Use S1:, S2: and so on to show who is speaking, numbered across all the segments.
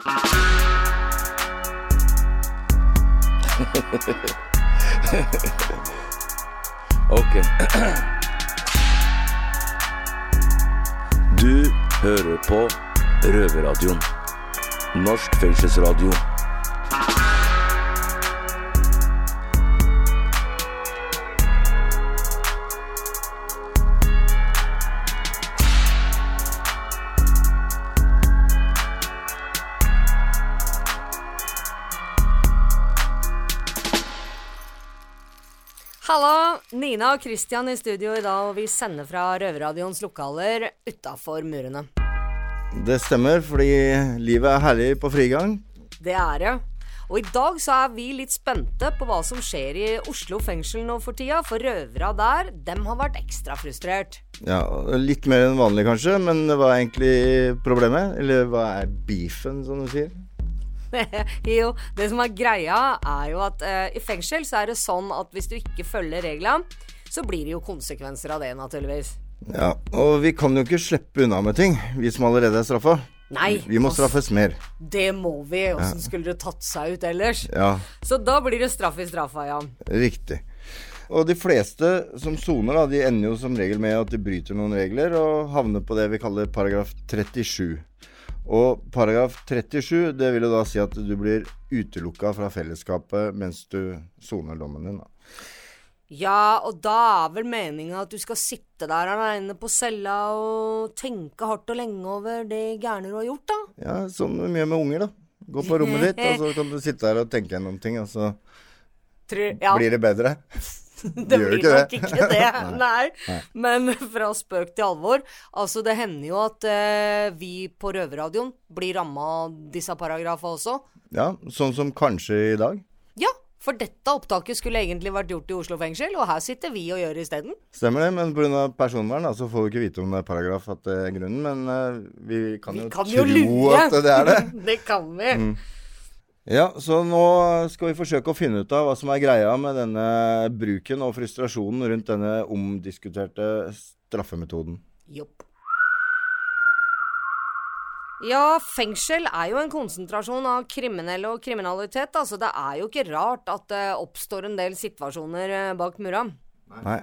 S1: Ok. Du hører på Røverradioen. Norsk fengselsradio.
S2: Nina og Christian i studio i dag, og vi sender fra Røverradioens lokaler utafor murene.
S3: Det stemmer, fordi livet er herlig på frigang.
S2: Det er det. Og i dag så er vi litt spente på hva som skjer i Oslo fengsel nå for tida, for røvera der, dem har vært ekstra frustrert.
S3: Ja, Litt mer enn vanlig kanskje, men hva er egentlig problemet? Eller hva er beefen, som du sier?
S2: jo, det som er greia, er jo at eh, i fengsel så er det sånn at hvis du ikke følger reglene, så blir det jo konsekvenser av det, naturligvis.
S3: Ja, Og vi kan jo ikke slippe unna med ting, vi som allerede er straffa.
S2: Nei.
S3: Vi må straffes mer.
S2: Det må vi. Åssen skulle det tatt seg ut ellers?
S3: Ja,
S2: Så da blir det straff i straffa, ja.
S3: riktig. Og de fleste som soner, da, de ender jo som regel med at de bryter noen regler og havner på det vi kaller paragraf 37. Og paragraf 37, det vil jo da si at du blir utelukka fra fellesskapet mens du soner dommen din. da.
S2: Ja, og da er vel meninga at du skal sitte der aleine på cella og tenke hardt og lenge over det gærne du har gjort, da?
S3: Ja, som mye med unger, da. Gå på rommet ditt, og så kan du sitte der og tenke gjennom ting, og så
S2: Tror, ja,
S3: blir det bedre.
S2: det
S3: gjør
S2: blir
S3: ikke
S2: nok
S3: det.
S2: ikke det. Nei. Men fra spøk til alvor. Altså, det hender jo at eh, vi på Røverradioen blir ramma av disse paragrafene også.
S3: Ja, sånn som kanskje i dag.
S2: Ja, for dette opptaket skulle egentlig vært gjort i Oslo fengsel, og her sitter vi og gjør det isteden.
S3: Stemmer det, men pga. personvern da, så får vi ikke vite om det er paragraf at det er grunnen. Men uh, vi kan
S2: Vi
S3: jo
S2: kan
S3: tro
S2: jo
S3: at det er det.
S2: det kan vi.
S3: Ja, så nå skal vi forsøke å finne ut av hva som er greia med denne bruken og frustrasjonen rundt denne omdiskuterte straffemetoden.
S2: Jopp. Ja, fengsel er jo en konsentrasjon av kriminelle og kriminalitet, Altså, det er jo ikke rart at det oppstår en del situasjoner eh, bak mura.
S3: Nei.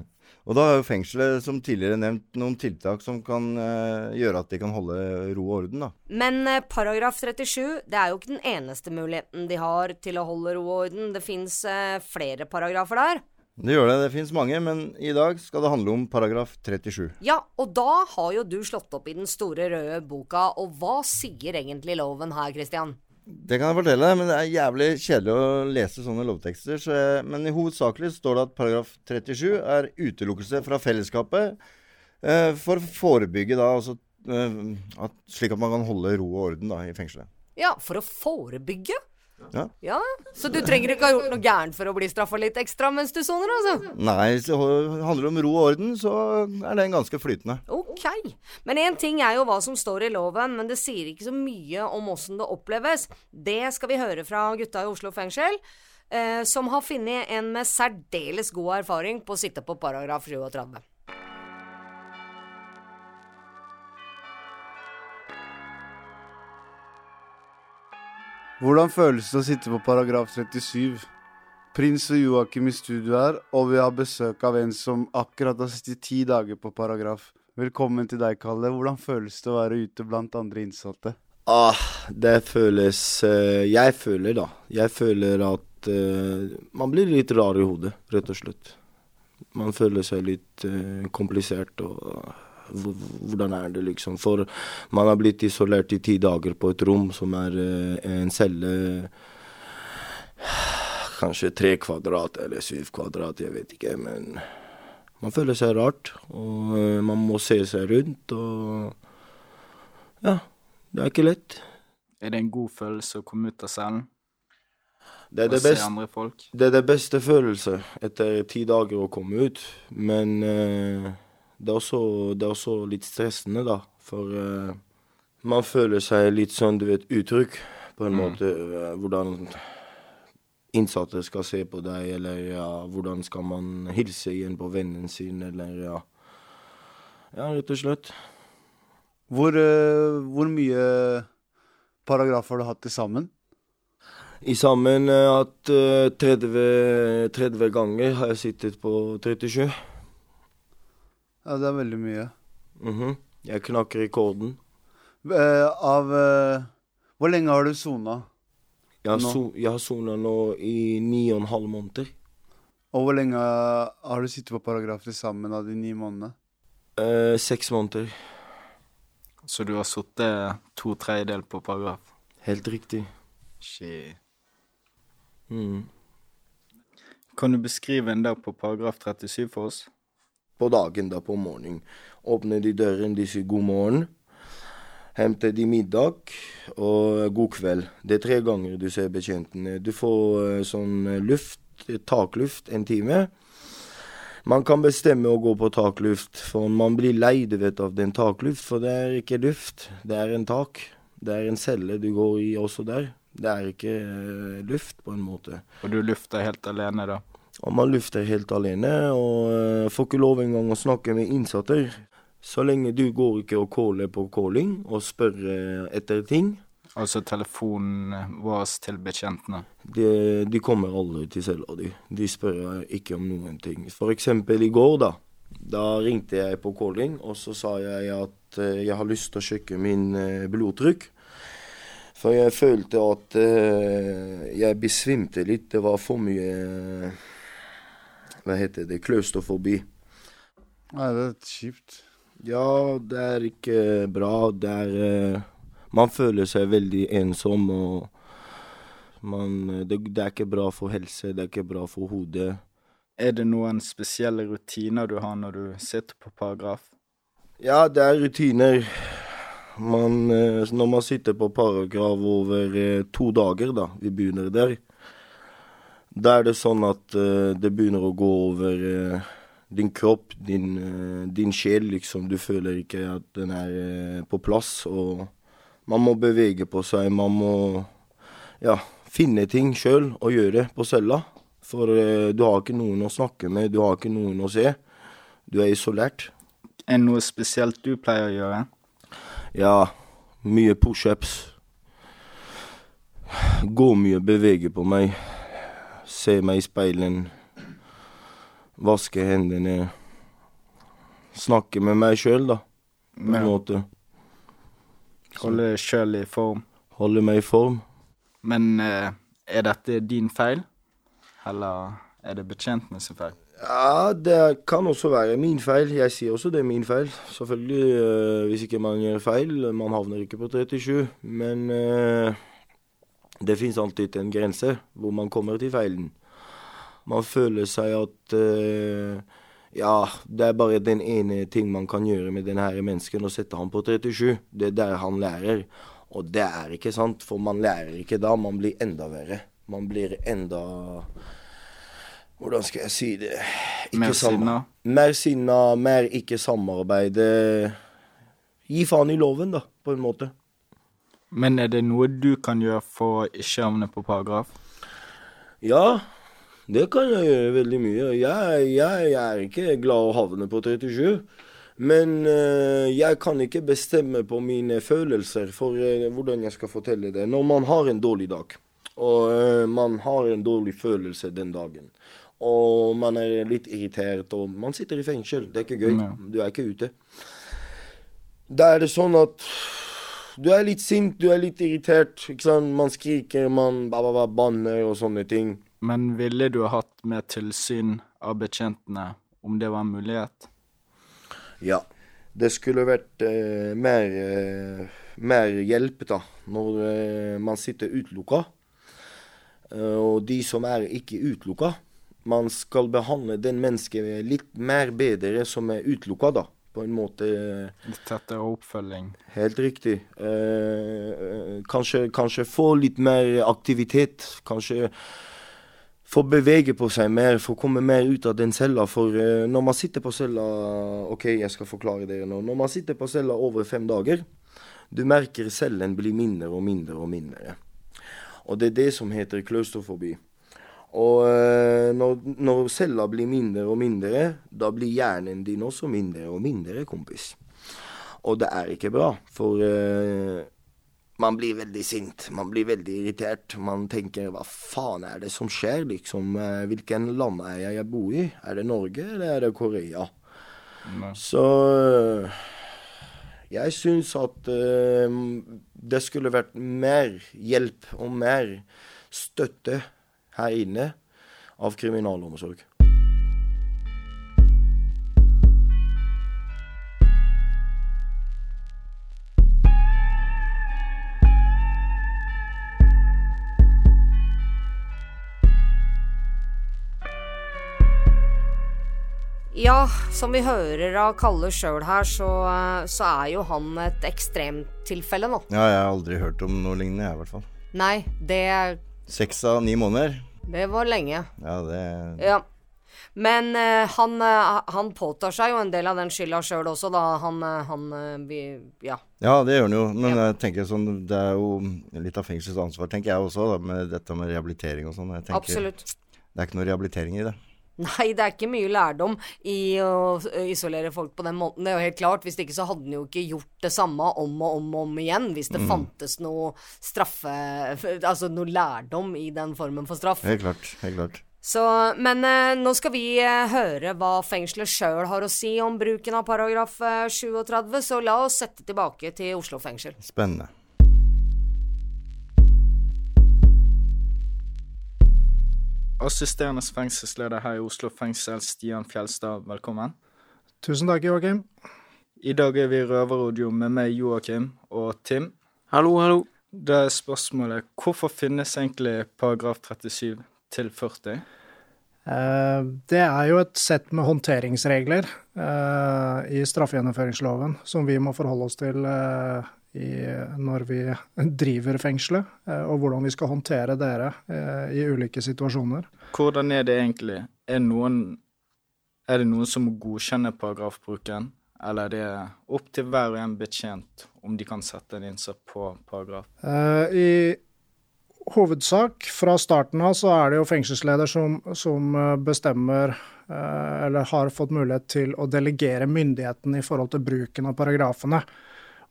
S3: Og da har jo fengselet, som tidligere nevnt, noen tiltak som kan eh, gjøre at de kan holde ro og orden, da.
S2: Men eh, paragraf 37, det er jo ikke den eneste muligheten de har til å holde ro og orden. Det fins eh, flere paragrafer der.
S3: Det gjør det. Det fins mange, men i dag skal det handle om paragraf 37.
S2: Ja, og da har jo du slått opp i den store røde boka, og hva sier egentlig loven her, Christian?
S3: Det kan jeg fortelle, men det er jævlig kjedelig å lese sånne lovtekster. Så jeg, men i hovedsakelig står det at paragraf 37 er utelukkelse fra fellesskapet eh, for å forebygge da altså eh, at, Slik at man kan holde ro og orden da i fengselet.
S2: Ja, for å forebygge?
S3: Ja.
S2: Ja, Så du trenger ikke ha gjort noe gærent for å bli straffa litt ekstra mens du soner, altså?
S3: Nei, hvis det handler om ro og orden, så er den ganske flytende.
S2: Ok. Men én ting er jo hva som står i loven, men det sier ikke så mye om åssen det oppleves. Det skal vi høre fra gutta i Oslo fengsel, eh, som har funnet en med særdeles god erfaring på å sitte på paragraf 37.
S4: Hvordan føles det å sitte på paragraf 37? Prins og Joakim i studio her, og vi har besøk av en som akkurat har sittet ti dager på paragraf. Velkommen til deg, Kalle. Hvordan føles det å være ute blant andre innsatte?
S5: Ah, det føles eh, Jeg føler, da. Jeg føler at uh, man blir litt rar i hodet, rett og slett. Man føler seg litt uh, komplisert og Hvordan er det, liksom? For man har blitt isolert i ti dager på et rom som er eh, en celle Kanskje tre kvadrat eller syv kvadrat, jeg vet ikke. Men man føler seg rart, og eh, man må se seg rundt og Ja. Det er ikke lett.
S6: Er det en god følelse å komme ut av cellen
S5: Det er det, beste, det er det beste følelse etter ti dager å komme ut. Men eh, det, er også, det er også litt stressende, da. For uh, man føler seg litt sånn, du vet, utrygg på en måte. Uh, hvordan innsatte skal se på deg, eller ja, hvordan skal man hilse igjen på vennen sin, eller ja. Ja, rett og slett.
S4: Hvor, uh, hvor mye paragrafer har du hatt til sammen?
S5: I sammen at eh, 30, 30 ganger har jeg sittet på 37.
S4: Ja, det er veldig mye.
S5: Mhm. Jeg knakk rekorden.
S4: Uh, av uh, Hvor lenge har du sona?
S5: Jeg har, so jeg har sona nå i ni og en halv måneder.
S4: Og hvor lenge har du sittet på paragraf til sammen av de ni månedene?
S5: Uh, seks måneder.
S6: Så du har sittet to tredjedeler på paragraf?
S5: Helt riktig.
S6: Shit.
S5: Mm.
S6: Kan du beskrive en dag på paragraf 37 for oss?
S5: På dagen, da, på morgenen. Åpner de døren, de sier god morgen. Henter de middag og god kveld. Det er tre ganger du ser betjentene. Du får eh, sånn eh, luft, eh, takluft, en time. Man kan bestemme å gå på takluft, for man blir lei du vet, av den takluft. For det er ikke luft, det er en tak. Det er en celle du går i også der. Det er ikke luft, på en måte.
S6: Og du lufter helt alene, da?
S5: Og man lufter helt alene, og eh, får ikke lov engang å snakke med innsatte. Så lenge du går ikke og caller på calling og spør eh, etter ting.
S6: Altså telefonen vår til betjentene?
S5: De, de kommer aldri til cella di. De spør ikke om noen ting. For eksempel i går, da. Da ringte jeg på calling, og så sa jeg at eh, jeg har lyst til å sjekke min eh, blodtrykk. For jeg følte at eh, jeg besvimte litt. Det var for mye eh, Hva heter det? Klaustrofobi.
S4: Nei, det er kjipt.
S5: Ja, det er ikke bra. Det er eh, Man føler seg veldig ensom, og man det, det er ikke bra for helse, det er ikke bra for hodet.
S6: Er det noen spesielle rutiner du har når du sitter på paragraf?
S5: Ja, det er rutiner. Man, eh, når man sitter på paragraf over eh, to dager, da, vi begynner der, da er det sånn at uh, det begynner å gå over uh, din kropp, din, uh, din sjel, liksom. Du føler ikke at den er på plass, og man må bevege på seg. Man må ja, finne ting sjøl og gjøre på cella. For du har ikke noen å snakke med, du har ikke noen å se. Du er isolert.
S6: Er det noe spesielt du pleier å gjøre?
S5: Ja, mye pushups. Gå mye, bevege på meg. Se meg i speilet, Vaske hendene. Snakke med meg sjøl, da, på en måte.
S6: Holde deg sjøl i form?
S5: Holde meg i form.
S6: Men eh, er dette din feil, eller er det betjentene sin feil?
S5: Ja, det kan også være min feil. Jeg sier også det er min feil. Selvfølgelig, eh, hvis ikke man gjør feil. Man havner ikke på 37. Men eh, det fins alltid en grense hvor man kommer til feilen. Man føler seg at uh, Ja, det er bare den ene ting man kan gjøre med denne her mennesken, å sette ham på 37. Det er der han lærer. Og det er ikke sant, for man lærer ikke da. Man blir enda verre. Man blir enda hvordan skal jeg si det Ikke
S6: Mer sinna?
S5: Mer sinna, mer ikke samarbeide. Gi faen i loven, da, på en måte.
S6: Men er det noe du kan gjøre for å ikke havne på paragraf?
S5: Ja, det kan jeg gjøre veldig mye. Jeg, jeg, jeg er ikke glad å havne på 37. Men eh, jeg kan ikke bestemme på mine følelser for eh, hvordan jeg skal fortelle det. Når man har en dårlig dag, og eh, man har en dårlig følelse den dagen, og man er litt irritert, og man sitter i fengsel, det er ikke gøy. Du er ikke ute. Da er det sånn at du er litt sint, du er litt irritert. ikke sant? Man skriker, man ba, ba, ba, banner og sånne ting.
S6: Men ville du hatt mer tilsyn av betjentene om det var en mulighet?
S5: Ja. Det skulle vært eh, mer, eh, mer hjelp, da, når eh, man sitter utelukka. Eh, og de som er ikke utelukka, man skal behandle den mennesket litt mer bedre som er utelukka, da. På en måte
S6: Litt tettere oppfølging?
S5: Helt riktig. Eh, eh, kanskje, kanskje få litt mer aktivitet. Kanskje få bevege på seg mer, få komme mer ut av den cella. For eh, når man sitter på cella OK, jeg skal forklare dere nå. Når man sitter på cella over fem dager, du merker cellen blir mindre og mindre og mindre. Og det er det som heter klaustrofobi. Og eh, når, når cella blir mindre og mindre, da blir hjernen din også mindre og mindre, kompis. Og det er ikke bra, for uh, man blir veldig sint. Man blir veldig irritert. Man tenker hva faen er det som skjer, liksom? Eh, Hvilken land er jeg jeg bor i? Er det Norge, eller er det Korea? Så uh, jeg syns at uh, det skulle vært mer hjelp og mer støtte her inne av kriminalomsorg.
S2: Ja, som vi hører av Kalle sjøl her, så, eh, så er jo han et ekstremtilfelle nå.
S3: Ja, jeg har aldri hørt om noe lignende, jeg i hvert fall.
S2: Nei, det,
S3: Seks av ni måneder.
S2: det var lenge.
S3: Ja, det
S2: Ja. Men uh, han, uh, han påtar seg jo en del av den skylda sjøl også, da. Han, eh, han uh, vi, Ja.
S3: Ja, det gjør han jo. Men
S2: Ja.
S3: jeg tenker sånn, det er jo litt av fengselets ansvar, tenker jeg også, da, med dette med rehabilitering og sånn.
S2: Absolutt.
S3: Det er ikke noe rehabilitering i det.
S2: Nei, det er ikke mye lærdom i å isolere folk på den måten. Det er jo helt klart. Hvis ikke så hadde han jo ikke gjort det samme om og om og om igjen. Hvis det fantes noe straffe... Altså noe lærdom i den formen for straff.
S3: Helt klart. Helt klart.
S2: Så, men eh, nå skal vi eh, høre hva fengselet sjøl har å si om bruken av paragraf eh, 37, så la oss sette tilbake til Oslo fengsel.
S3: Spennende.
S6: Assisterende fengselsleder her i Oslo fengsel, Stian Fjelstad, velkommen.
S7: Tusen takk, Joakim.
S6: I dag er vi i Røverradio med meg, Joakim, og Tim.
S8: Hallo, hallo.
S6: Da er spørsmålet hvorfor finnes egentlig paragraf 37 til 40?
S7: Eh, Det er jo et sett med håndteringsregler eh, i straffegjennomføringsloven som vi må forholde oss til eh, i, når vi driver fengselet, eh, og hvordan vi skal håndtere dere eh, i ulike situasjoner.
S6: Hvordan er det egentlig? Er, noen, er det noen som godkjenner paragrafbruken, eller er det opp til hver og en betjent om de kan sette en innsats på paragraf?
S7: Eh, I hovedsak, fra starten av, så er det jo fengselsleder som, som bestemmer eller har fått mulighet til å delegere myndigheten i forhold til bruken av paragrafene.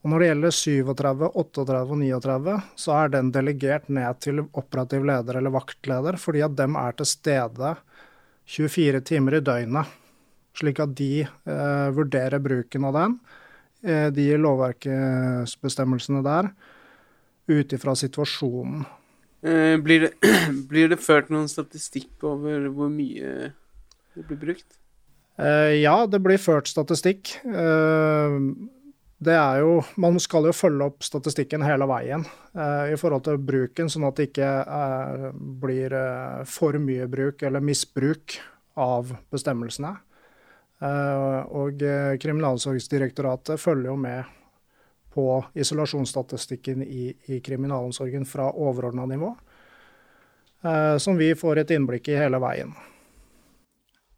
S7: Og Når det gjelder 37, 38 og 39, så er den delegert ned til operativ leder eller vaktleder, fordi at dem er til stede 24 timer i døgnet. Slik at de eh, vurderer bruken av den, eh, de lovverksbestemmelsene der, ut ifra situasjonen.
S8: Eh, blir, det, blir det ført noen statistikk over hvor mye det blir brukt?
S7: Eh, ja, det blir ført statistikk. Eh, det er jo Man skal jo følge opp statistikken hele veien eh, i forhold til bruken, sånn at det ikke eh, blir eh, for mye bruk eller misbruk av bestemmelsene. Eh, og eh, Kriminalomsorgsdirektoratet følger jo med på isolasjonsstatistikken i, i kriminalomsorgen fra overordna nivå, eh, som vi får et innblikk i hele veien.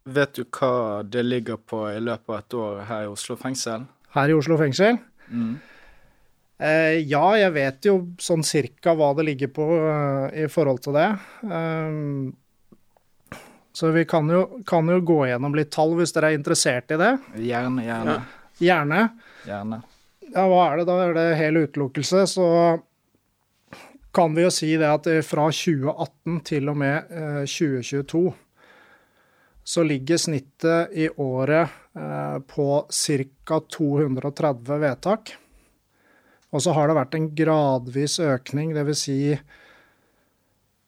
S6: Vet du hva det ligger på i løpet av et år her i Oslo fengsel?
S7: Her i Oslo fengsel?
S6: Mm.
S7: Eh, ja, jeg vet jo sånn cirka hva det ligger på eh, i forhold til det. Um, så vi kan jo, kan jo gå gjennom litt tall hvis dere er interessert i det.
S6: Gjerne, gjerne.
S7: Gjerne.
S6: Gjerne.
S7: Ja, hva er det da? Er det hel utelukkelse? Så kan vi jo si det at fra 2018 til og med eh, 2022 så ligger snittet i året eh, på ca. 230 vedtak. Og så har det vært en gradvis økning, dvs. Si,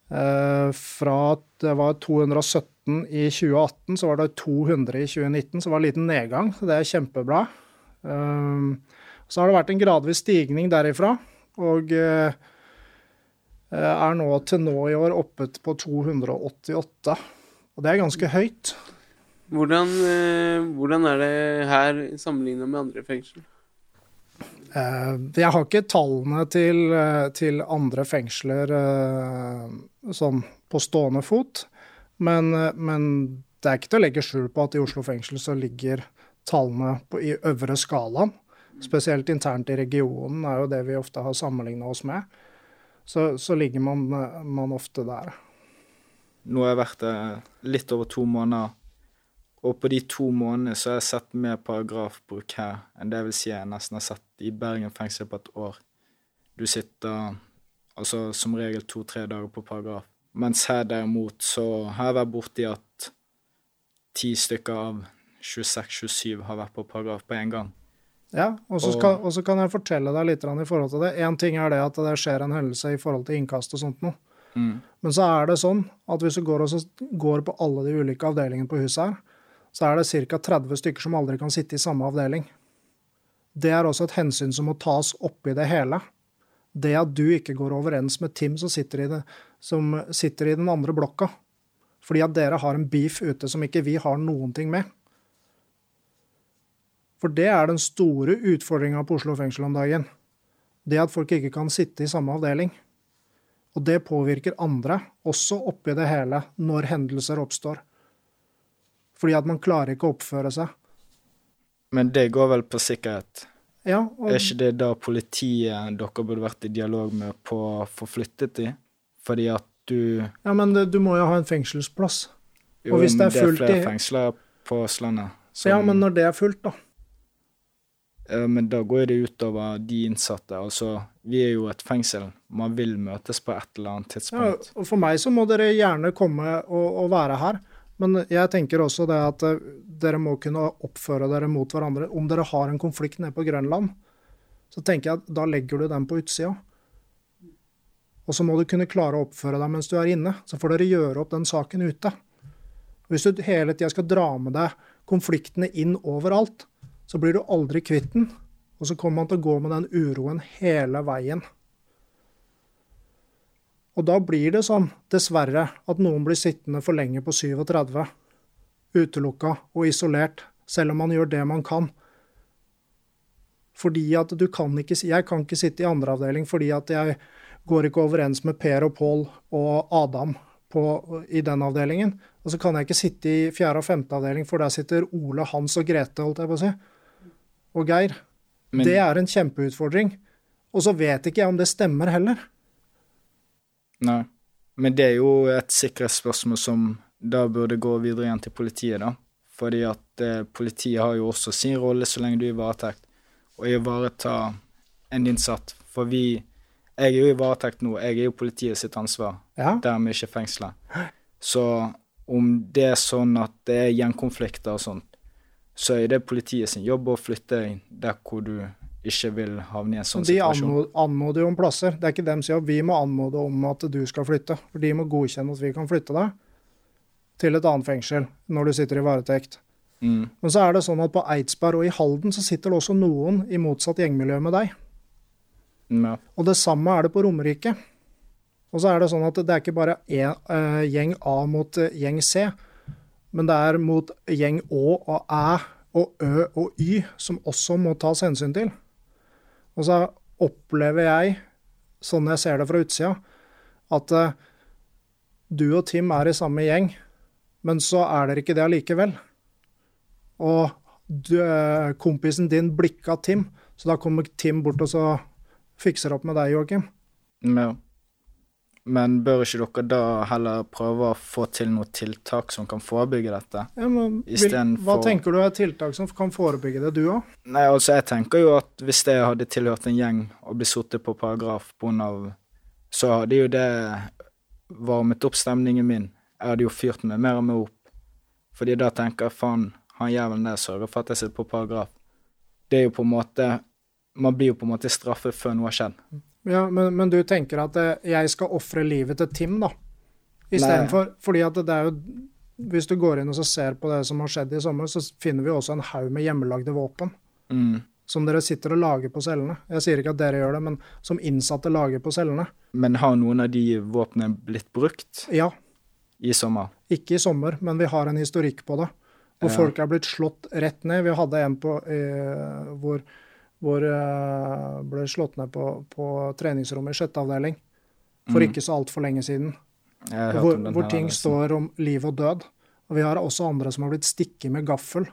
S7: eh, fra at det var 217 i 2018, så var det 200 i 2019, så det var en liten nedgang. så Det er kjempebra. Um, så har det vært en gradvis stigning derifra, og eh, er nå til nå i år oppe på 288. Og det er ganske høyt.
S8: Hvordan, eh, hvordan er det her sammenligna med andre fengsel?
S7: Eh, Jeg har ikke tallene til, eh, til andre fengsler sånn på stående fot, men, men det er ikke til å legge skjul på at i Oslo fengsel så ligger tallene på, i øvre skalaen. Spesielt internt i regionen er jo det vi ofte har sammenligna oss med. Så, så ligger man, man ofte der.
S6: Nå har jeg vært der litt over to måneder, og på de to månedene så har jeg sett mer paragrafbruk her enn det vil si jeg nesten har sett i Bergen fengsel på et år. Du sitter altså som regel to-tre dager på paragraf. Mens her derimot så har jeg vært borti at ti stykker av 26-27 har vært på paragraf på én gang.
S7: Ja, og så kan jeg fortelle deg litt i forhold til det. Én ting er det at det skjer en hendelse i forhold til innkast og sånt noe.
S6: Mm.
S7: Men så er det sånn at hvis du går, går på alle de ulike avdelingene på huset her, så er det ca. 30 stykker som aldri kan sitte i samme avdeling. Det er også et hensyn som må tas oppi det hele. Det at du ikke går overens med Tim som sitter i, det, som sitter i den andre blokka. Fordi at dere har en beef ute som ikke vi har noen ting med. For det er den store utfordringa på Oslo fengsel om dagen. Det at folk ikke kan sitte i samme avdeling. Og det påvirker andre, også oppi det hele, når hendelser oppstår. Fordi at man klarer ikke å oppføre seg.
S6: Men det går vel på sikkerhet.
S7: Ja, og,
S6: Er ikke det da politiet dere burde vært i dialog med på å få flyttet de? Fordi at du
S7: ja men det, du må jo ha en fengselsplass.
S6: Jo,
S7: Og hvis
S6: men
S7: det er
S6: flere
S7: i-
S6: fengsler på Østlandet. som-
S7: Ja, men når det er fullt, da.
S6: Eh, Men da går det utover de innsatte. Altså, vi er jo et fengsel. Man vil møtes på et eller annet tidspunkt.
S7: Ja, og for meg så må dere gjerne komme og, og være her. Men jeg tenker også det at eh, dere må kunne oppføre dere mot hverandre. Om dere har en konflikt nede på Grønland, så tenker jeg at da legger du den på utsida. Og så må du kunne klare å oppføre deg mens du er inne. Så får dere gjøre opp den saken ute. Hvis du hele tida skal dra med deg konfliktene inn overalt, så blir du aldri kvitt den. Og så kommer man til å gå med den uroen hele veien. Og da blir det sånn, dessverre, at noen blir sittende for lenge på 37, utelukka og isolert, selv om man gjør det man kan. Fordi at du kan ikke Jeg kan ikke sitte i andre avdeling fordi at jeg går ikke overens med Per og Pål og Adam på, i den avdelingen. Og så kan jeg ikke sitte i fjerde og femte avdeling, for der sitter Ole, Hans og Grete, holdt jeg på å si. Og Geir.
S6: Men-
S7: det er en kjempeutfordring. Og så vet ikke jeg om det stemmer heller.
S6: Nei. Men det er jo et sikkerhetsspørsmål som da burde gå videre igjen til politiet, da. Fordi at eh, politiet har jo også sin rolle så lenge du er i varetekt, å ivareta en innsatt. For vi Jeg er jo i varetekt nå, jeg er jo politiet sitt ansvar,
S7: Ja.
S6: dermed ikke fengselet. Så om det er sånn at det er gjenkonflikter og sånt, så er det politiet sin jobb å flytte deg der hvor du ikke vil havne i en sånn
S7: De
S6: situasjon.
S7: De anmoder jo om plasser. Det er ikke deres jobb. Vi må anmode om at du skal flytte. For de må godkjenne at vi kan flytte deg til et annet fengsel når du sitter i varetekt.
S6: Mm.
S7: Men så er det sånn at på Eidsberg og i Halden så sitter det også noen i motsatt gjengmiljø med deg.
S6: Ja.
S7: Og det samme er det på Romerike. Og så er det sånn at det er ikke bare en, uh, gjeng A mot uh, gjeng C, men det er mot gjeng Å og Æ og Ø og Y som også må tas hensyn til. Og så opplever jeg, sånn jeg ser det fra utsida, at eh, du og Tim er i samme gjeng, men så er dere ikke det allikevel. Og du, eh, kompisen din blikka Tim, så da kommer Tim bort og så fikser opp med deg, Joakim.
S6: Ja. Men bør ikke dere da heller prøve å få til noe tiltak som kan forebygge dette?
S7: Ja, men, vil,
S6: hva
S7: hva tenker du er tiltak som kan forebygge det, du òg?
S6: Nei, altså, jeg tenker jo at hvis jeg hadde tilhørt en gjeng og blitt sittet på paragraf av Så hadde jo det varmet opp stemningen min. Jeg hadde jo fyrt meg mer og mer opp. Fordi da tenker jeg faen, han jævelen der sørger for at jeg sitter på paragraf. Det er jo på en måte Man blir jo på en måte straffet før noe har skjedd.
S7: Ja, men, men du tenker at eh, jeg skal ofre livet til Tim, da? Istedenfor Fordi at det er jo Hvis du går inn og så ser på det som har skjedd i sommer, så finner vi også en haug med hjemmelagde våpen.
S6: Mm.
S7: Som dere sitter og lager på cellene. Jeg sier ikke at dere gjør det, men som innsatte lager på cellene.
S6: Men har noen av de våpnene blitt brukt
S7: Ja,
S6: i sommer?
S7: ikke i sommer, men vi har en historikk på det. Hvor
S6: Ja.
S7: folk er blitt slått rett ned. Vi hadde en på, eh, hvor, hvor jeg ble slått ned på, på treningsrommet i sjette avdeling for
S6: Mm.
S7: ikke så altfor lenge siden. Hvor, hvor ting
S6: her,
S7: står om liv og død. Og vi har også andre som har blitt stikket med gaffel.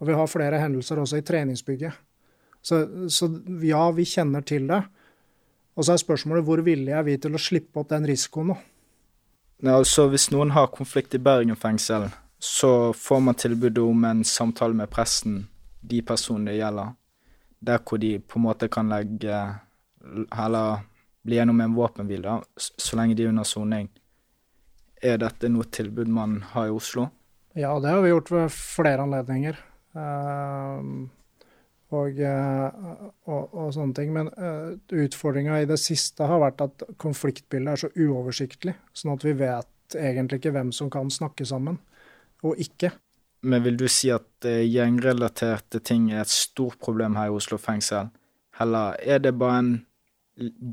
S7: Og vi har flere hendelser også i treningsbygget. Så, så ja, vi kjenner til det. Og så er spørsmålet hvor villige er vi til å slippe opp den risikoen nå?
S6: Ja, altså Hvis noen har konflikt i Bergen fengsel, så får man tilbud om en samtale med presten, de personene det gjelder, der hvor de på en måte kan legge eller bli gjennom en våpenhvile, så lenge de er under soning. Er dette noe tilbud man har i Oslo?
S7: Ja, det har vi gjort ved flere anledninger. Uh, og, eh, og, og sånne ting. Men uh, utfordringa i det siste har vært at konfliktbildet er så uoversiktlig, sånn at vi vet egentlig ikke hvem som kan snakke sammen, og ikke.
S6: Men vil du si at eh, gjengrelaterte ting er et stort problem her i Oslo fengsel? Eller er det bare en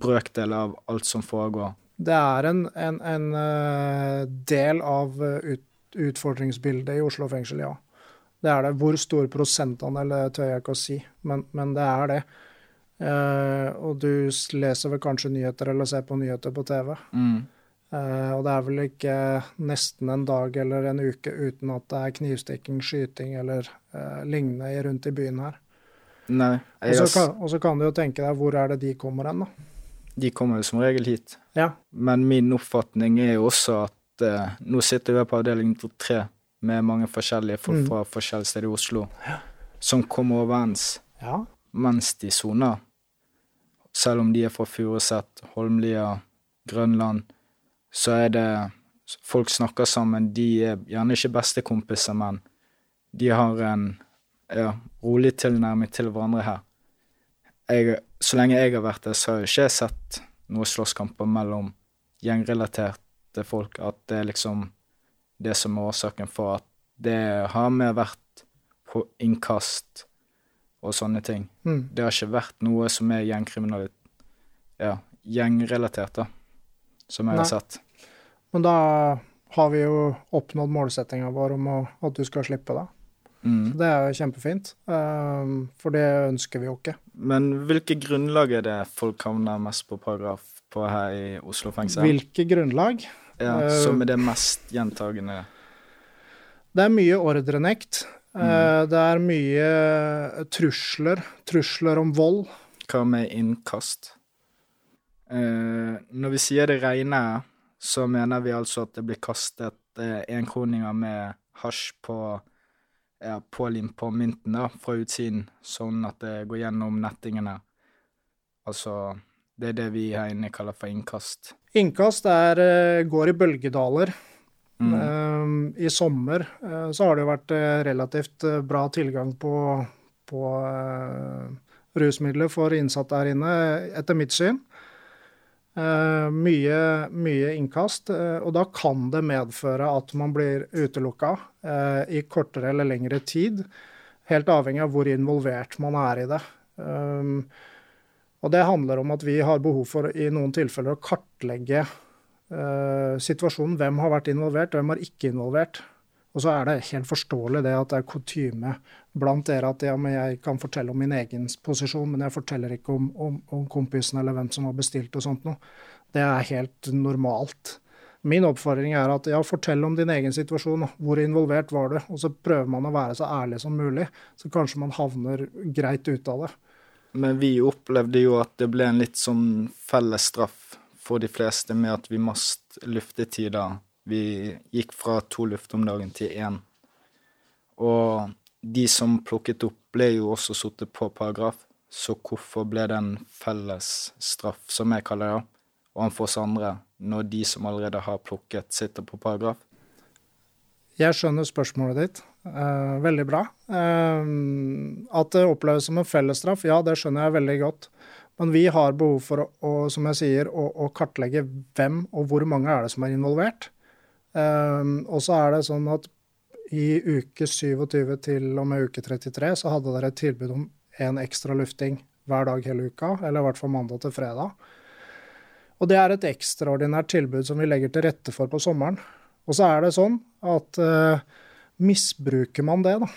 S6: brøkdel av alt som foregår?
S7: Det er en, en, en eh, del av eh, ut, utfordringsbildet i Oslo fengsel, ja. Det er det. Hvor stor prosentandel, det tør jeg ikke å si, men, men det er det. Eh, og du leser vel kanskje nyheter eller ser på nyheter på TV.
S6: Mm.
S7: Eh, og det er vel ikke nesten en dag eller en uke uten at det er knivstikking, skyting eller eh, lignende rundt i byen her.
S6: Nei,
S7: Og så kan, kan du jo tenke deg hvor er det de kommer hen, da.
S6: de kommer jo som regel hit.
S7: Ja.
S6: Men min oppfatning er jo også at eh, nå sitter vi på avdeling 3 med mange forskjellige folk
S7: Mm.
S6: fra forskjellige steder i Oslo som kommer overens
S7: ja.
S6: mens de soner. Selv om de er fra Furuset, Holmlia, Grønland, så er det Folk snakker sammen. De er gjerne ikke bestekompiser, men de har en ja, rolig tilnærming til hverandre her. Jeg, så lenge jeg har vært der, så har jeg ikke sett noen slåsskamper mellom gjengrelaterte folk. At det er liksom det som er årsaken for at det har mer vært på innkast og sånne ting.
S7: Mm.
S6: Det har ikke vært noe som er gjengkriminalitet Ja, gjengrelatert, da. Som jeg
S7: Nei.
S6: har sett.
S7: Men da har vi jo oppnådd målsettinga vår om å, at du skal slippe det.
S6: Mm.
S7: Det er jo kjempefint, ehm, for det ønsker vi jo ikke.
S6: Men hvilke grunnlag er det folk havner mest på paragraf på her i Oslo fengsel?
S7: Hvilke grunnlag?
S6: Ja,
S7: eh,
S6: som er det mest gjentagende?
S7: Det er mye ordrenekt. Mm. Det er mye trusler. Trusler om vold.
S6: Hva med innkast? Eh, når vi sier det regner, så mener vi altså at det blir kastet eh, enkroninger med hasj på ja, pålimt på mynten da, fra utsiden, sånn at det går gjennom nettingene. Altså, det er det vi her inne kaller for innkast.
S7: Innkast er, eh, går i bølgedaler.
S6: Mm.
S7: Ehm, I sommer uh, så har det jo vært relativt bra tilgang på, på uh, rusmidler for innsatte her inne, etter mitt syn. Eh, mye, mye innkast, uh, og da kan det medføre at man blir utelukka uh, i kortere eller lengre tid. Helt avhengig av hvor involvert man er i det. Um, og det handler om at vi har behov for i noen tilfeller å kartlegge eh, situasjonen. Hvem har vært involvert, hvem har ikke involvert. Og så er det helt forståelig det at det er kutyme blant dere at ja, men jeg kan fortelle om min egen posisjon, men jeg forteller ikke om, om, om kompisen eller hvem som har bestilt og sånt noe. Det er helt normalt. Min oppfordring er at ja, fortell om din egen situasjon. Hvor involvert var du? Og så prøver man å være så ærlig som mulig, så kanskje man havner greit ut av det.
S6: Men vi opplevde jo at det ble en litt sånn felles straff for de fleste med at vi mast luftetider. Vi gikk fra to luft om dagen til én. Og de som plukket opp, ble jo også sittet på paragraf, så hvorfor ble det en felles straff, som jeg kaller det, overfor oss andre, når de som allerede har plukket, sitter på paragraf?
S7: Jeg skjønner spørsmålet ditt. Eh, veldig bra. Eh, at det oppleves som en fellesstraff, ja, det skjønner jeg veldig godt. Men vi har behov for å, å som jeg sier, å, å kartlegge hvem og hvor mange er det som er involvert. Eh, og så er det sånn at i uke 27 til og med uke 33 så hadde dere et tilbud om en ekstra lufting hver dag hele uka, eller i hvert fall mandag til fredag. Og det er et ekstraordinært tilbud som vi legger til rette for på sommeren. Og så er det sånn at uh, misbruker man det, da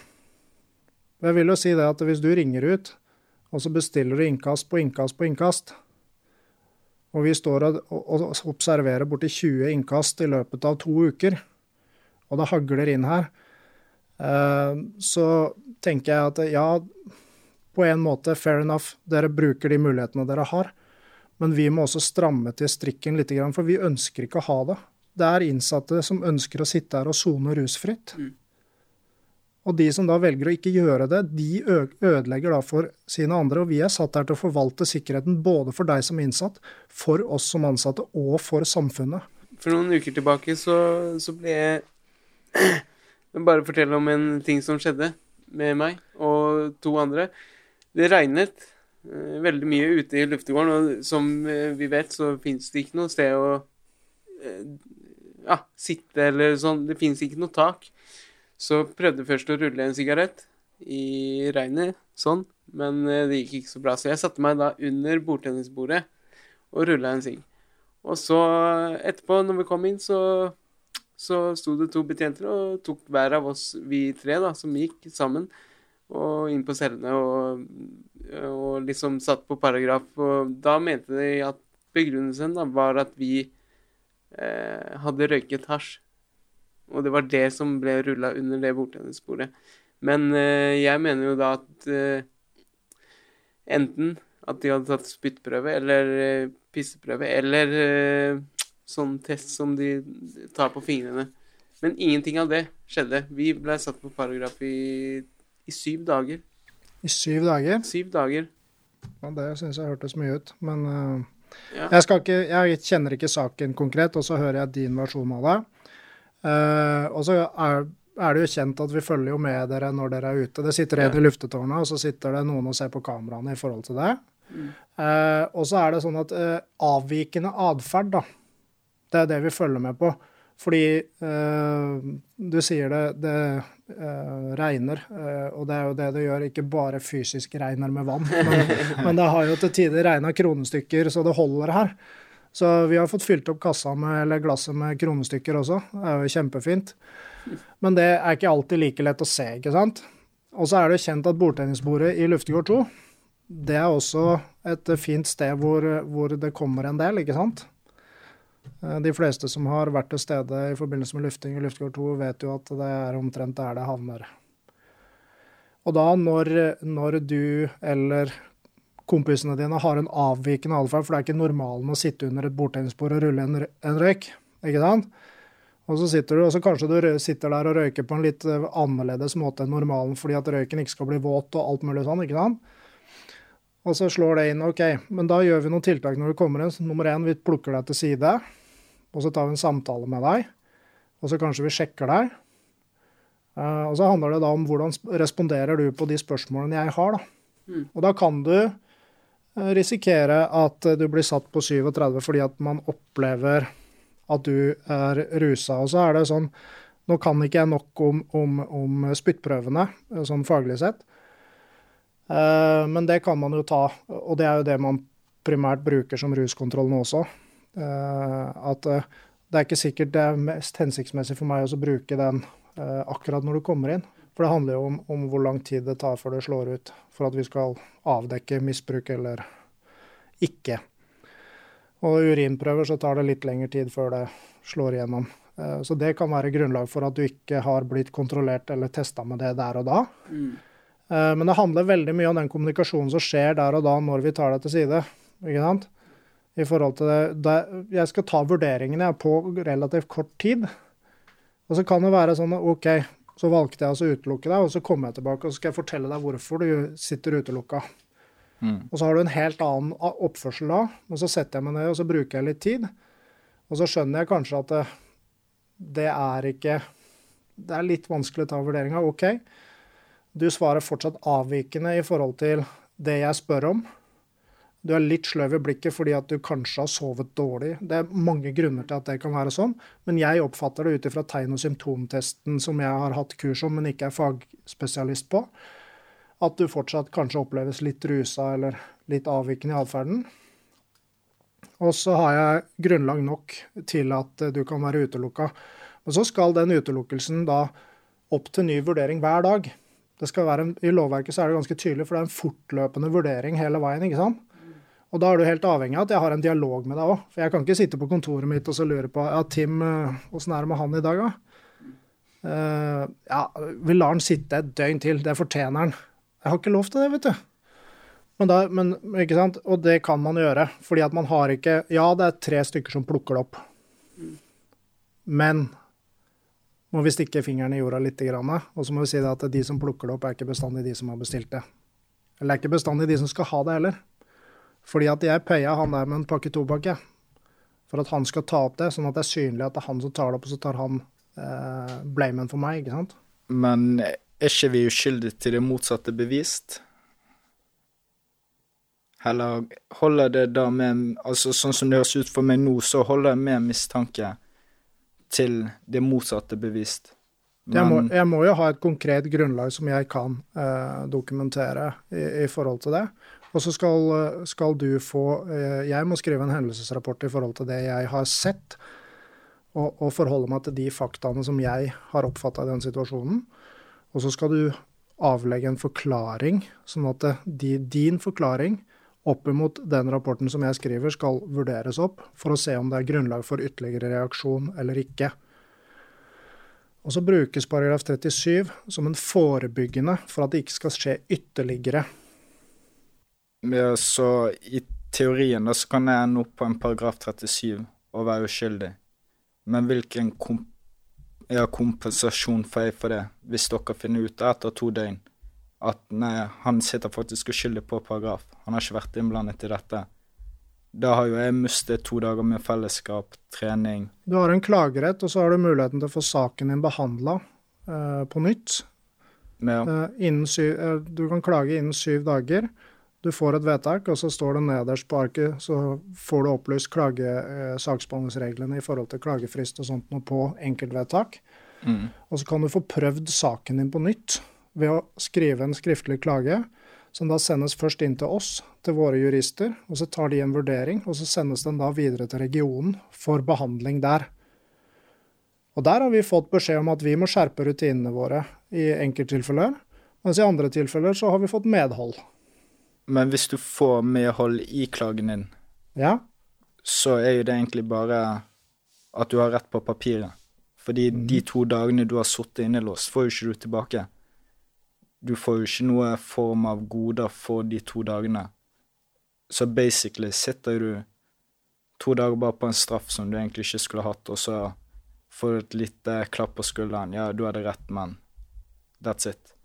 S7: Jeg vil jo si det at hvis du ringer ut, og så bestiller du innkast på innkast på innkast, og vi står og, og, observerer borti 20 innkast i løpet av to uker, og det hagler inn her, eh, så tenker jeg at ja, på en måte fair enough, dere bruker de mulighetene dere har. Men vi må også stramme til strikken litt, for vi ønsker ikke å ha det. Det er innsatte som ønsker å sitte her og sone rusfritt.
S8: Mm.
S7: Og de som da velger å ikke gjøre det, de ødelegger da for sine andre. Og vi er satt her til å forvalte sikkerheten både for deg som innsatt, for oss som ansatte og for samfunnet.
S8: For noen uker tilbake så, så ble jeg bare fortelle om en ting som skjedde med meg og to andre. Det regnet eh, veldig mye ute i luftegården, og som eh, vi vet, så fins det ikke noe sted å eh, ja, sitte eller sånn. Det fins ikke noe tak. Så prøvde jeg først å rulle en sigarett i regnet, sånn, men eh, det gikk ikke så bra. Så jeg satte meg da under bordtennisbordet og rulla en sigg. Og så etterpå, når vi kom inn, så, så sto det to betjenter og tok hver av oss, vi tre, da, som gikk sammen, og inn på cellene og, og liksom satt på paragraf. Og da mente de at begrunnelsen da var at vi eh, hadde røyket hasj. Og det var det som ble rulla under det bordtennisbordet. Men eh, jeg mener jo da at eh, enten at de hadde tatt spyttprøve eller eh, pisseprøve, eller eh, sånn test som de tar på fingrene. Men ingenting av det skjedde. Vi ble satt på paragraf i, i syv dager.
S7: I syv dager.
S8: Syv dager.
S7: Ja, det syns jeg hørtes mye ut. Men uh,
S8: Ja.
S7: jeg, ikke, jeg kjenner ikke saken konkret, og så hører jeg din versjon av det. Eh, og så er, er det jo kjent at vi følger jo med dere når dere er ute. Det sitter en
S8: Ja.
S7: i luftetårnet, og så sitter det noen og ser på kameraene i forhold til det. Eh, og så er det sånn at uh, avvikende atferd, da, det er det vi følger med på. Fordi du sier det, det regner, og det er jo det det gjør, ikke bare fysisk regner med vann. Men, men det har jo til tider regna kronestykker så det holder her. Så vi har fått fylt opp kassa med, eller glasset med kronestykker også. Det er jo kjempefint. Men det er ikke alltid like lett å se, ikke sant. Og så er det kjent at bordtennisbordet i Luftegård 2, det er også et fint sted hvor, hvor det kommer en del, ikke sant. Eh, De fleste som har vært til stede i forbindelse med lufting i Luftgård 2, vet jo at det er omtrent der det havner. Og da, når, når du eller kompisene dine har en avvikende atferd, for det er ikke normalen å sitte under et bordtennisbord og rulle en, en røyk, ikke sant? Og så sitter du, og så kanskje du sitter der og røyker på en litt eh, annerledes måte enn normalen fordi at røyken ikke skal bli våt og alt mulig sånn, ikke sant? Og så slår det inn, OK, men da gjør vi noen tiltak når du kommer inn. Så Nummer én, vi plukker deg til side, og så tar vi en samtale med deg. Og så kanskje vi sjekker deg. Eh, og så handler det da om hvordan responderer du på de spørsmålene jeg har, da. Og da kan du risikere at eh, du blir satt på 37 fordi at man opplever at du er rusa. Og så er det sånn Nå kan ikke jeg nok om, om, om spyttprøvene, eh, sånn faglig sett. Eh, Men det kan man jo ta, og det er jo det man primært bruker som ruskontroll nå også. Eh, At eh, det er ikke sikkert det er mest hensiktsmessig for meg å bruke den eh, akkurat når du kommer inn. For det handler jo om, om hvor lang tid det tar før det slår ut, for at vi skal avdekke misbruk eller ikke. Og urinprøver så tar det litt lengre tid før det slår igjennom. Eh, Så det kan være grunnlag for at du ikke har blitt kontrollert eller testa med det der og da. Mm. Men det handler veldig mye om den kommunikasjonen som skjer der og da når vi tar det til side. Ikke sant? I forhold til det, det Jeg skal ta vurderingene på relativt kort tid. Og så kan det være sånn OK, så valgte jeg altså å utelukke deg, og så kommer jeg tilbake og så skal jeg fortelle deg hvorfor du sitter utelukka. Og så har du en helt annen oppførsel da, og så setter jeg meg ned og så bruker jeg litt tid. Og så skjønner jeg kanskje at det, det er ikke Det er litt vanskelig å ta vurderinga. OK, du svarer fortsatt avvikende i forhold til det jeg spør om. Du er litt sløv i blikket fordi at du kanskje har sovet dårlig. Det er mange grunner til at det kan være sånn, men jeg oppfatter det ut ifra tegn- og symptomtesten som jeg har hatt kurs om, men ikke er fagspesialist på, at du fortsatt kanskje oppleves litt rusa eller litt avvikende i atferden. Og så har jeg grunnlag nok til at du kan være utelukka. Men så skal den utelukkelsen da opp til ny vurdering hver dag. En, I lovverket er det ganske tydelig, for det er en fortløpende vurdering hele veien. ikke sant? Og da er du helt avhengig av at jeg har en dialog med deg òg. For jeg kan ikke sitte på kontoret mitt og så lure på ja, Tim, eh, åssen er det med han i dag, da? Uh, ja, vi lar han sitte et døgn til. Det fortjener han. Jeg har ikke lov til det, vet du. Men da, men, ikke sant? Og det kan man gjøre, fordi at man har ikke Ja, det er tre stykker som plukker det opp. Men må vi stikke fingeren i jorda litt, og så må vi si at de som plukker det opp, er ikke bestandig de som har bestilt det. Eller det er ikke bestandig de som skal ha det heller. Fordi at jeg paya han der med en pakke tobakk, jeg. For at han skal ta opp det, sånn at det er synlig at det er han som tar det opp, og så tar han eh, blamen for meg, ikke sant?
S6: Men er ikke vi uskyldige til det motsatte bevist? Eller holder det da med Altså sånn som det høres ut for meg nå, så holder jeg med mistanke til det motsatte bevist.
S7: Jeg må, jeg må jo ha et konkret grunnlag som jeg kan eh, dokumentere i, i, forhold til det. Og så skal, skal, du få eh, Jeg må skrive en hendelsesrapport i forhold til det jeg har sett, og, og forholde meg til de faktaene som jeg har oppfatta i den situasjonen. Og så skal du avlegge en forklaring, sånn at de, din forklaring opp imot den rapporten som jeg skriver, skal vurderes opp for å se om det er grunnlag for ytterligere reaksjon eller ikke. Og så brukes paragraf 37 som en forebyggende for at det ikke skal skje ytterligere.
S6: Så i teorien da så kan jeg ende opp på en paragraf 37 og være uskyldig. Men hvilken komp ja, kompensasjon får jeg for det, hvis dere finner ut etter to døgn at nei, han sitter faktisk uskyldig på paragraf. Han har ikke vært innblandet i dette. Da har jo jeg mistet to dager med fellesskap, trening
S7: Du har en klagerett, og så har du muligheten til å få saken din behandla uh, på nytt.
S6: Ja.
S7: Eh, syv, uh, du kan klage innen syv dager. Du får et vedtak, og så står det nederst på arket, så får du opplyst klage, eh, saksbehandlingsreglene i forhold til klagefrist og sånt noe på enkeltvedtak. Mm. Og så kan du få prøvd saken din på nytt ved å skrive en skriftlig klage, som da sendes først inn til oss, til våre jurister, og så tar de en vurdering, og så sendes den da videre til regionen for behandling der. Og der har vi fått beskjed om at vi må skjerpe rutinene våre i enkelttilfeller, mens i andre tilfeller så har vi fått medhold.
S6: Men hvis du får medhold i klagen din,
S7: ja.
S6: så er jo det egentlig bare at du har rett på papiret. Fordi mm. de to dagene du har sittet innelåst, får jo ikke du tilbake du får jo ikke noe form av goder for de to dagene. Så basically sitter du to dager bare på en straff som du egentlig ikke skulle hatt, og så får du et lite klapp på skulderen. Ja, du hadde rett, men that's it.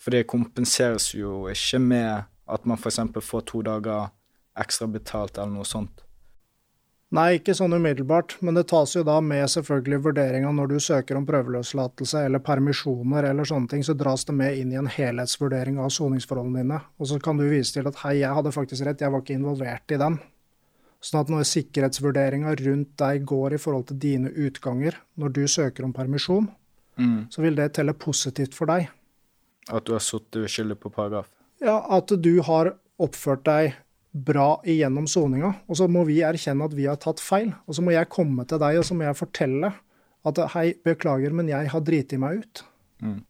S6: For det kompenseres jo ikke med at man f.eks. får to dager ekstra betalt eller noe sånt.
S7: Nei, ikke sånn umiddelbart, men det tas jo da med selvfølgelig vurderinga når du søker om prøveløslatelse eller permisjoner eller sånne ting, så dras det med inn i en helhetsvurdering av soningsforholdene dine. Og så kan du vise til at hei, jeg hadde faktisk rett, jeg var ikke involvert i den. Sånn at når sikkerhetsvurderinga rundt deg går i forhold til dine utganger når du søker om permisjon, mm. så vil det telle positivt for deg.
S6: At du har sittet uskyldig på paragraf?
S7: Ja, at du har oppført deg bra igjennom soninga. Og så må vi erkjenne at vi har tatt feil. Og så må jeg komme til deg og så må jeg fortelle at hei, beklager, men jeg har driti meg ut. Mm.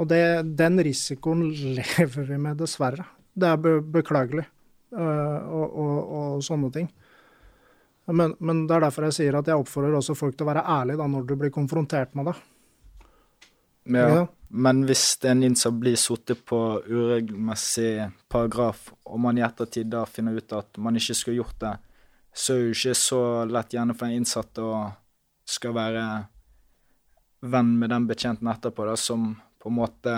S7: Og det, den risikoen lever vi med, dessverre. Det er be beklagelig uh, og, og, og, sånne ting. Men, men, det er derfor jeg sier at jeg oppfordrer også folk til å være ærlige da, når du blir konfrontert med det.
S6: Ja. Men hvis en innsatt blir sittet på uregelmessig paragraf, og man i ettertid da finner ut at man ikke skulle gjort det, så er det jo ikke så lett gjerne for en innsatt å skal være venn med den betjenten etterpå, da, som på en måte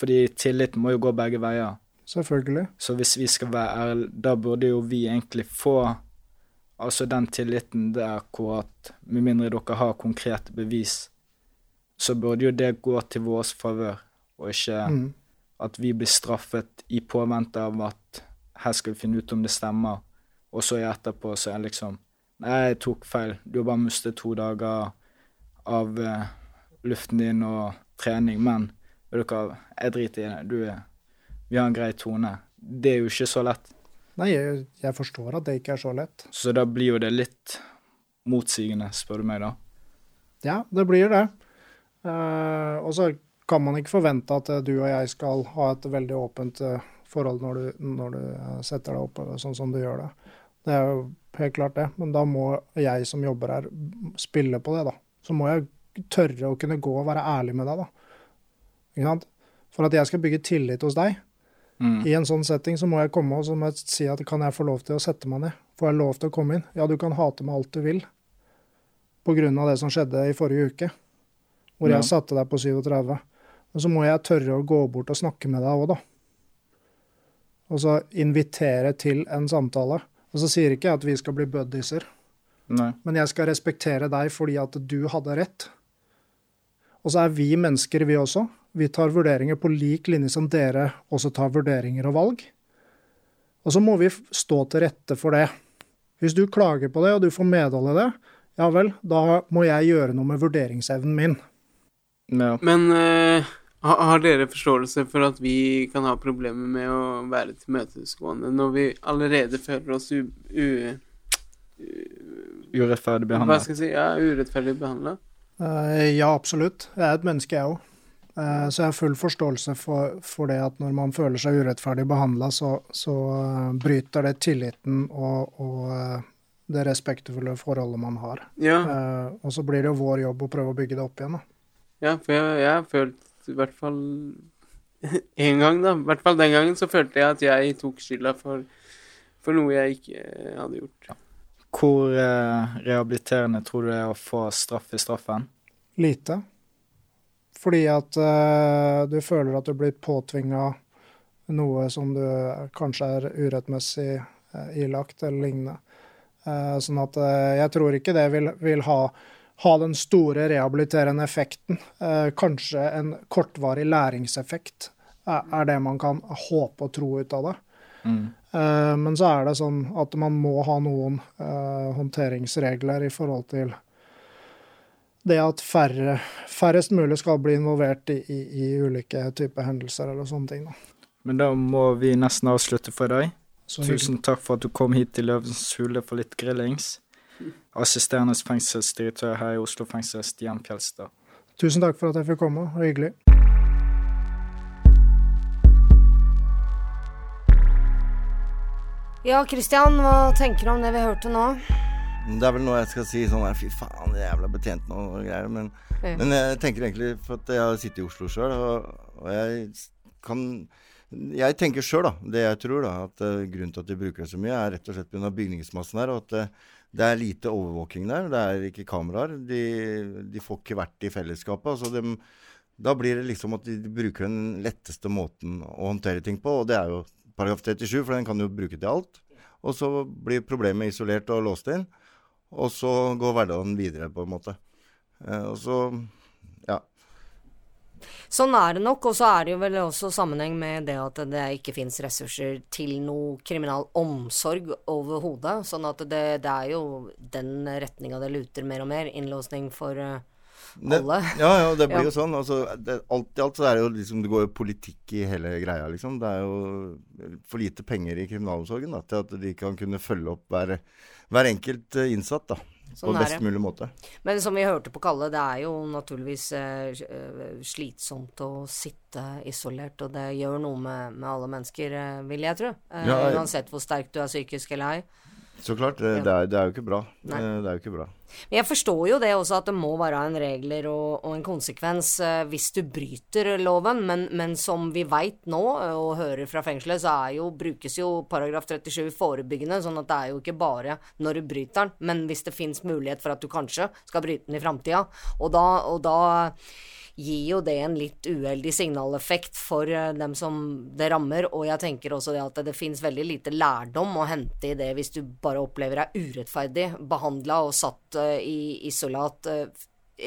S6: Fordi tillit må jo gå begge veier.
S7: Selvfølgelig.
S6: Så hvis vi skal være ærlige, da burde jo vi egentlig få altså den tilliten der hvor at med mindre dere har konkrete bevis, så burde jo det gå til vår favør, og ikke mm. at vi blir straffet i påvente av at her skal vi finne ut om det stemmer, og så etterpå så er det liksom Nei, jeg tok feil. Du har bare mistet to dager av uh, luften din og trening, men vet dere, jeg driter i det. Du, vi har en grei tone. Det er jo ikke så lett.
S7: Nei, jeg, jeg forstår at det ikke er så lett.
S6: Så da blir jo det litt motsigende, spør du meg, da.
S7: Ja, det blir det. Uh, og så kan man ikke forvente at uh, du og jeg skal ha et veldig åpent uh, forhold når du, når du setter deg opp sånn som du gjør det. Det er jo helt klart det, men da må jeg som jobber her spille på det, da. Så må jeg tørre å kunne gå og være ærlig med deg, da. Ikke sant? For at jeg skal bygge tillit hos deg mm. i en sånn setting, så må jeg komme og så må jeg si at kan jeg få lov til å sette meg ned? Får jeg lov til å komme inn? Ja, du kan hate meg alt du vil, på grunn av det som skjedde i forrige uke. Hvor jeg satte deg på 37. Og så må jeg tørre å gå bort og snakke med deg òg, da. Og så invitere til en samtale. Og så sier ikke jeg at vi skal bli buddieser, men jeg skal respektere deg fordi at du hadde rett. Og så er vi mennesker, vi også. Vi tar vurderinger på lik linje som dere også tar vurderinger og valg. Og så må vi stå til rette for det. Hvis du klager på det, og du får medhold i det, ja vel, da må jeg gjøre noe med vurderingsevnen min.
S6: Ja.
S8: Men uh, har dere forståelse for at vi kan ha problemer med å være tilmøtesgående når vi allerede føler oss u... u
S6: Urettferdig
S8: hva skal jeg si? Ja, urettferdig behandla?
S7: Uh, ja, absolutt. Jeg er et menneske, jeg òg. så jeg har full forståelse for, for det at når man føler seg urettferdig behandla, så, så uh, bryter det tilliten og, og eh, det respektfulle forholdet man har.
S8: Ja,
S7: Eh, og så blir det jo vår jobb å prøve å bygge det opp igjen. Da.
S8: Ja, for jeg, jeg har følt i hvert fall en gang, da. I hvert fall den gangen så følte jeg at jeg tok skylda for, for noe jeg ikke eh, hadde gjort.
S6: Hvor eh, rehabiliterende tror du det er å få straff i straffen?
S7: Lite. Fordi at eh, du føler at du blir påtvinga noe som du kanskje er urettmessig eh, ilagt, eller lignende. Eh, sånn at eh, jeg tror ikke det vil, vil ha, ha den store rehabiliterende effekten. Eh, kanskje en kortvarig læringseffekt er, det man kan håpe og tro ut av det.
S6: Mm.
S7: Eh, Men så er det sånn at man må ha noen eh, håndteringsregler i forhold til det at færre, færrest mulig skal bli involvert i, i, i ulike typer hendelser eller sånne ting. Da.
S6: Men da må vi nesten avslutte for i dag. Tusen takk for at du kom hit til Løvens hule for litt grillings. Assisterende fengselsdirektør her i Oslo fengsel, Stian Fjelstad.
S7: Tusen takk for at jeg fikk komme. og hyggelig.
S2: Ja, Christian, hva tenker du om det vi hørte nå?
S3: Det er vel noe jeg skal si sånn her, Fy faen, det er jævla betjent nå og greier. Men,
S2: Ja.
S3: men jeg tenker egentlig For at jeg har sittet i Oslo sjøl, og, og jeg kan Jeg tenker sjøl, da, det jeg tror, da, at eh, grunnen til at de bruker det så mye, er rett og slett pga. bygningsmassen her. Og at eh, det er lite overvåking der. Det er ikke kameraer. De, de får ikke vært i fellesskapet. altså de, da blir det liksom at de bruker den letteste måten å håndtere ting på, og det er jo paragraf 37, for den kan du bruke til alt. Og så blir problemet isolert og låst inn, og så går hverdagen videre, på en måte. Eh, og så ja.
S2: Sånn er det nok, og så er det jo vel også sammenheng med det at det ikke fins ressurser til noe kriminalomsorg overhodet. Sånn at det, det er jo den retninga det luter mer og mer. Innlåsning for alle.
S3: Det, ja, ja, det blir
S2: Ja.
S3: jo sånn. Altså, det, alt i alt så er det jo liksom Det går jo politikk i hele greia, liksom. Det er jo for lite penger i kriminalomsorgen da, til at de kan kunne følge opp hver, hver enkelt eh, innsatt da,
S2: Sånn
S3: på best mulig måte.
S2: Men som vi hørte på Kalle, det er jo naturligvis eh, eh, slitsomt å sitte isolert, og det gjør noe med, med alle mennesker, eh, vil jeg tro.
S3: Ja, jeg-
S2: uansett hvor sterk du er psykisk eller ei.
S3: Så klart. Det, det, er, det er jo ikke bra.
S2: Nei.
S3: Eh, Det er jo ikke bra.
S2: Men jeg forstår jo det også, at det må være en regler og, og en konsekvens eh, hvis du bryter loven, men, men som vi veit nå, eh, og hører fra fengselet, så jo, brukes jo paragraf 37 forebyggende, sånn at det er jo ikke bare når du bryter den, men hvis det fins mulighet for at du kanskje skal bryte den i framtida, og da, og da gir jo det en litt uheldig signaleffekt for eh, dem som det rammer, og jeg tenker også det at det finnes veldig lite lærdom å hente i det hvis du bare opplever deg urettferdig behandla og satt eh, i isolat eh,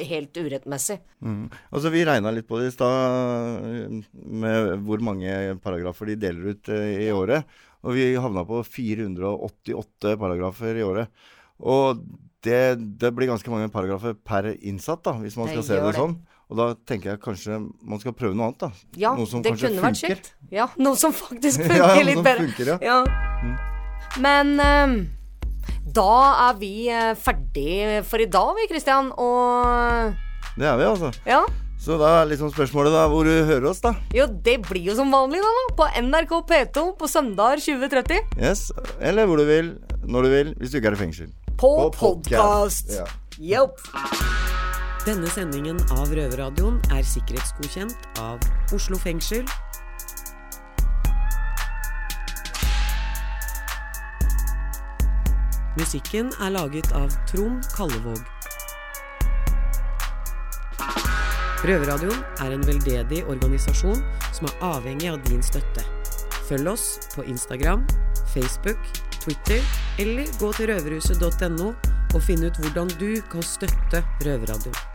S2: helt urettmessig.
S3: Mm. Altså, vi regna litt på det i stad, med hvor mange paragrafer de deler ut i året. Og vi havna på 488 paragrafer i året. Og det, det blir ganske mange paragrafer per innsatt, da, hvis man
S2: Det
S3: skal se det sånn. Og da tenker jeg kanskje man skal prøve noe annet, da.
S2: Ja,
S3: noe som
S2: det
S3: kanskje
S2: kunne vært
S3: funker.
S2: kjekt. Ja, noe som faktisk
S3: Ja,
S2: funker
S3: noe
S2: litt bedre.
S3: funker, ja.
S2: ja.
S3: Mm.
S2: Men eh, da er vi eh, ferdig for i dag, vi, Kristian, Og
S3: Det er vi, altså.
S2: ja.
S3: Så da er liksom spørsmålet da, hvor du hører oss, da.
S2: Jo, det blir jo som vanlig, da. da på NRK P2 på søndager 2030.
S3: Yes, Eller hvor du vil, når du vil, hvis du ikke er i fengsel.
S2: På,
S3: På
S2: podkast.
S3: Ja.
S9: Denne sendingen av Røverradioen er sikkerhetsgodkjent av Oslo fengsel. Musikken er laget av Trond Kallevåg. Røverradioen er en veldedig organisasjon som er avhengig av din støtte. Følg oss på Instagram, Facebook, Twitter eller gå til røverhuset.no og finn ut hvordan du kan støtte Røverradioen.